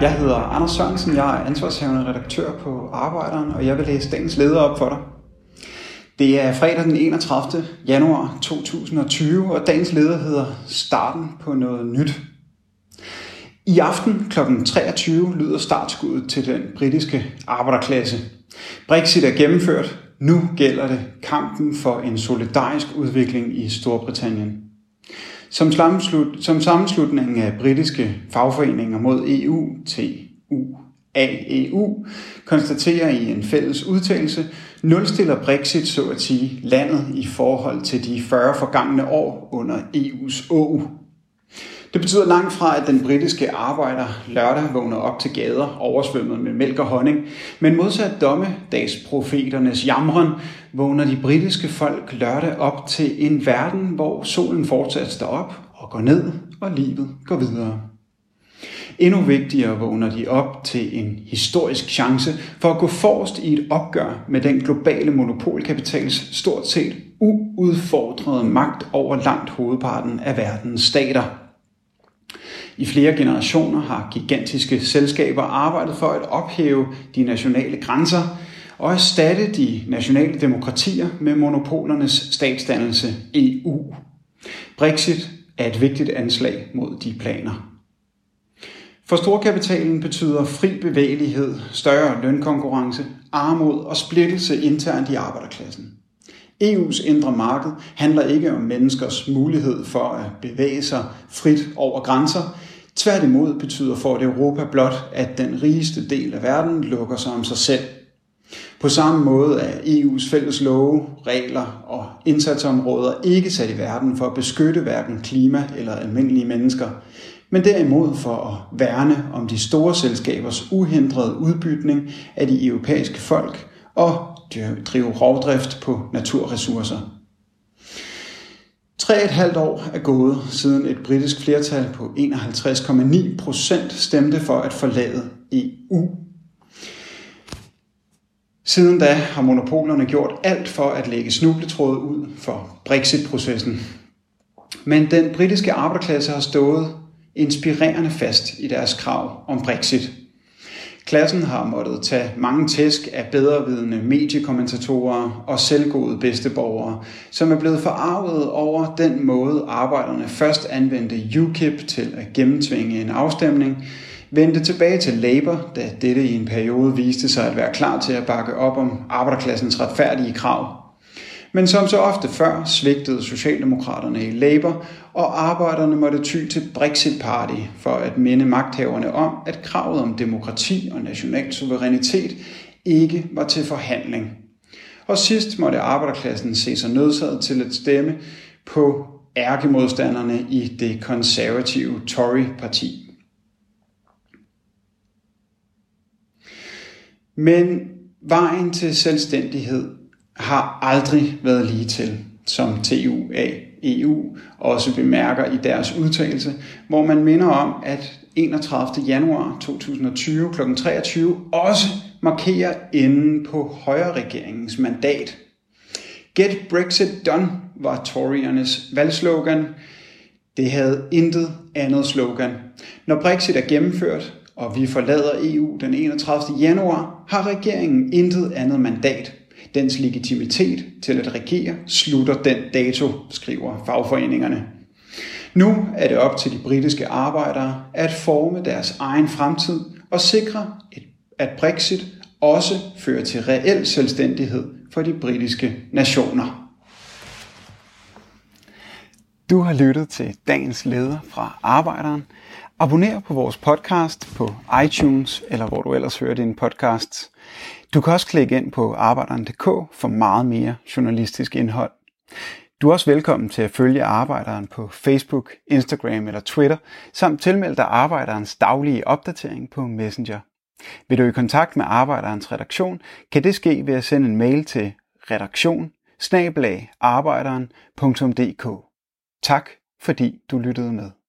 Jeg hedder Anders Sørensen, jeg er ansvarshavende redaktør på Arbejderen, og jeg vil læse dagens leder op for dig. Det er fredag den 31. januar 2020, og dagens leder hedder Starten på noget nyt. I aften kl. 23 lyder startskuddet til den britiske arbejderklasse. Brexit er gennemført. Nu gælder det kampen for en solidarisk udvikling i Storbritannien. Som, som sammenslutning af britiske fagforeninger mod EU, TU, AEU, konstaterer i en fælles udtalelse, nulstiller Brexit så at sige landet i forhold til de 40 forgangne år under EU's å. Det betyder langt fra, at den britiske arbejder lørdag vågner op til gader oversvømmet med mælk og honning, men modsat dommedagsprofeternes jamren vågner de britiske folk lørdag op til en verden, hvor solen fortsat står op og går ned, og livet går videre. Endnu vigtigere vågner de op til en historisk chance for at gå forrest i et opgør med den globale monopolkapitals stort set uudfordrede magt over langt hovedparten af verdens stater. I flere generationer har gigantiske selskaber arbejdet for at ophæve de nationale grænser og erstatte de nationale demokratier med monopolernes statsdannelse EU. Brexit er et vigtigt anslag mod de planer. For storkapitalen betyder fri bevægelighed, større lønkonkurrence, armod og splittelse internt i arbejderklassen. EU's indre marked handler ikke om menneskers mulighed for at bevæge sig frit over grænser. Tværtimod betyder for et Europa blot, at den rigeste del af verden lukker sig om sig selv. På samme måde er EU's fælles love, regler og indsatsområder ikke sat i verden for at beskytte hverken klima eller almindelige mennesker, men derimod for at værne om de store selskabers uhindrede udbytning af de europæiske folk og Øh, drive rovdrift på naturressourcer. Tre et halvt år er gået, siden et britisk flertal på 51,9 procent stemte for at forlade EU. Siden da har monopolerne gjort alt for at lægge snubletråde ud for Brexit-processen. Men den britiske arbejderklasse har stået inspirerende fast i deres krav om Brexit. Klassen har måttet tage mange tæsk af bedrevidende mediekommentatorer og selvgode bedsteborgere, som er blevet forarvet over den måde arbejderne først anvendte UKIP til at gennemtvinge en afstemning, vendte tilbage til Labour, da dette i en periode viste sig at være klar til at bakke op om arbejderklassens retfærdige krav. Men som så ofte før svigtede Socialdemokraterne i Labour, og arbejderne måtte ty til Brexit Party for at minde magthaverne om, at kravet om demokrati og national suverænitet ikke var til forhandling. Og sidst måtte arbejderklassen se sig nødsaget til at stemme på ærkemodstanderne i det konservative Tory-parti. Men vejen til selvstændighed har aldrig været lige til, som TUA EU også bemærker i deres udtalelse, hvor man minder om, at 31. januar 2020 kl. 23 også markerer enden på højre-regeringens mandat. Get Brexit done var Toryernes valgslogan. Det havde intet andet slogan. Når Brexit er gennemført, og vi forlader EU den 31. januar, har regeringen intet andet mandat Dens legitimitet til at regere slutter den dato, skriver fagforeningerne. Nu er det op til de britiske arbejdere at forme deres egen fremtid og sikre, at Brexit også fører til reel selvstændighed for de britiske nationer. Du har lyttet til dagens leder fra Arbejderen. Abonner på vores podcast på iTunes eller hvor du ellers hører din podcast. Du kan også klikke ind på arbejderen.dk for meget mere journalistisk indhold. Du er også velkommen til at følge Arbejderen på Facebook, Instagram eller Twitter, samt tilmelde dig Arbejderens daglige opdatering på Messenger. Vil du i kontakt med Arbejderens redaktion, kan det ske ved at sende en mail til redaktion Tak fordi du lyttede med.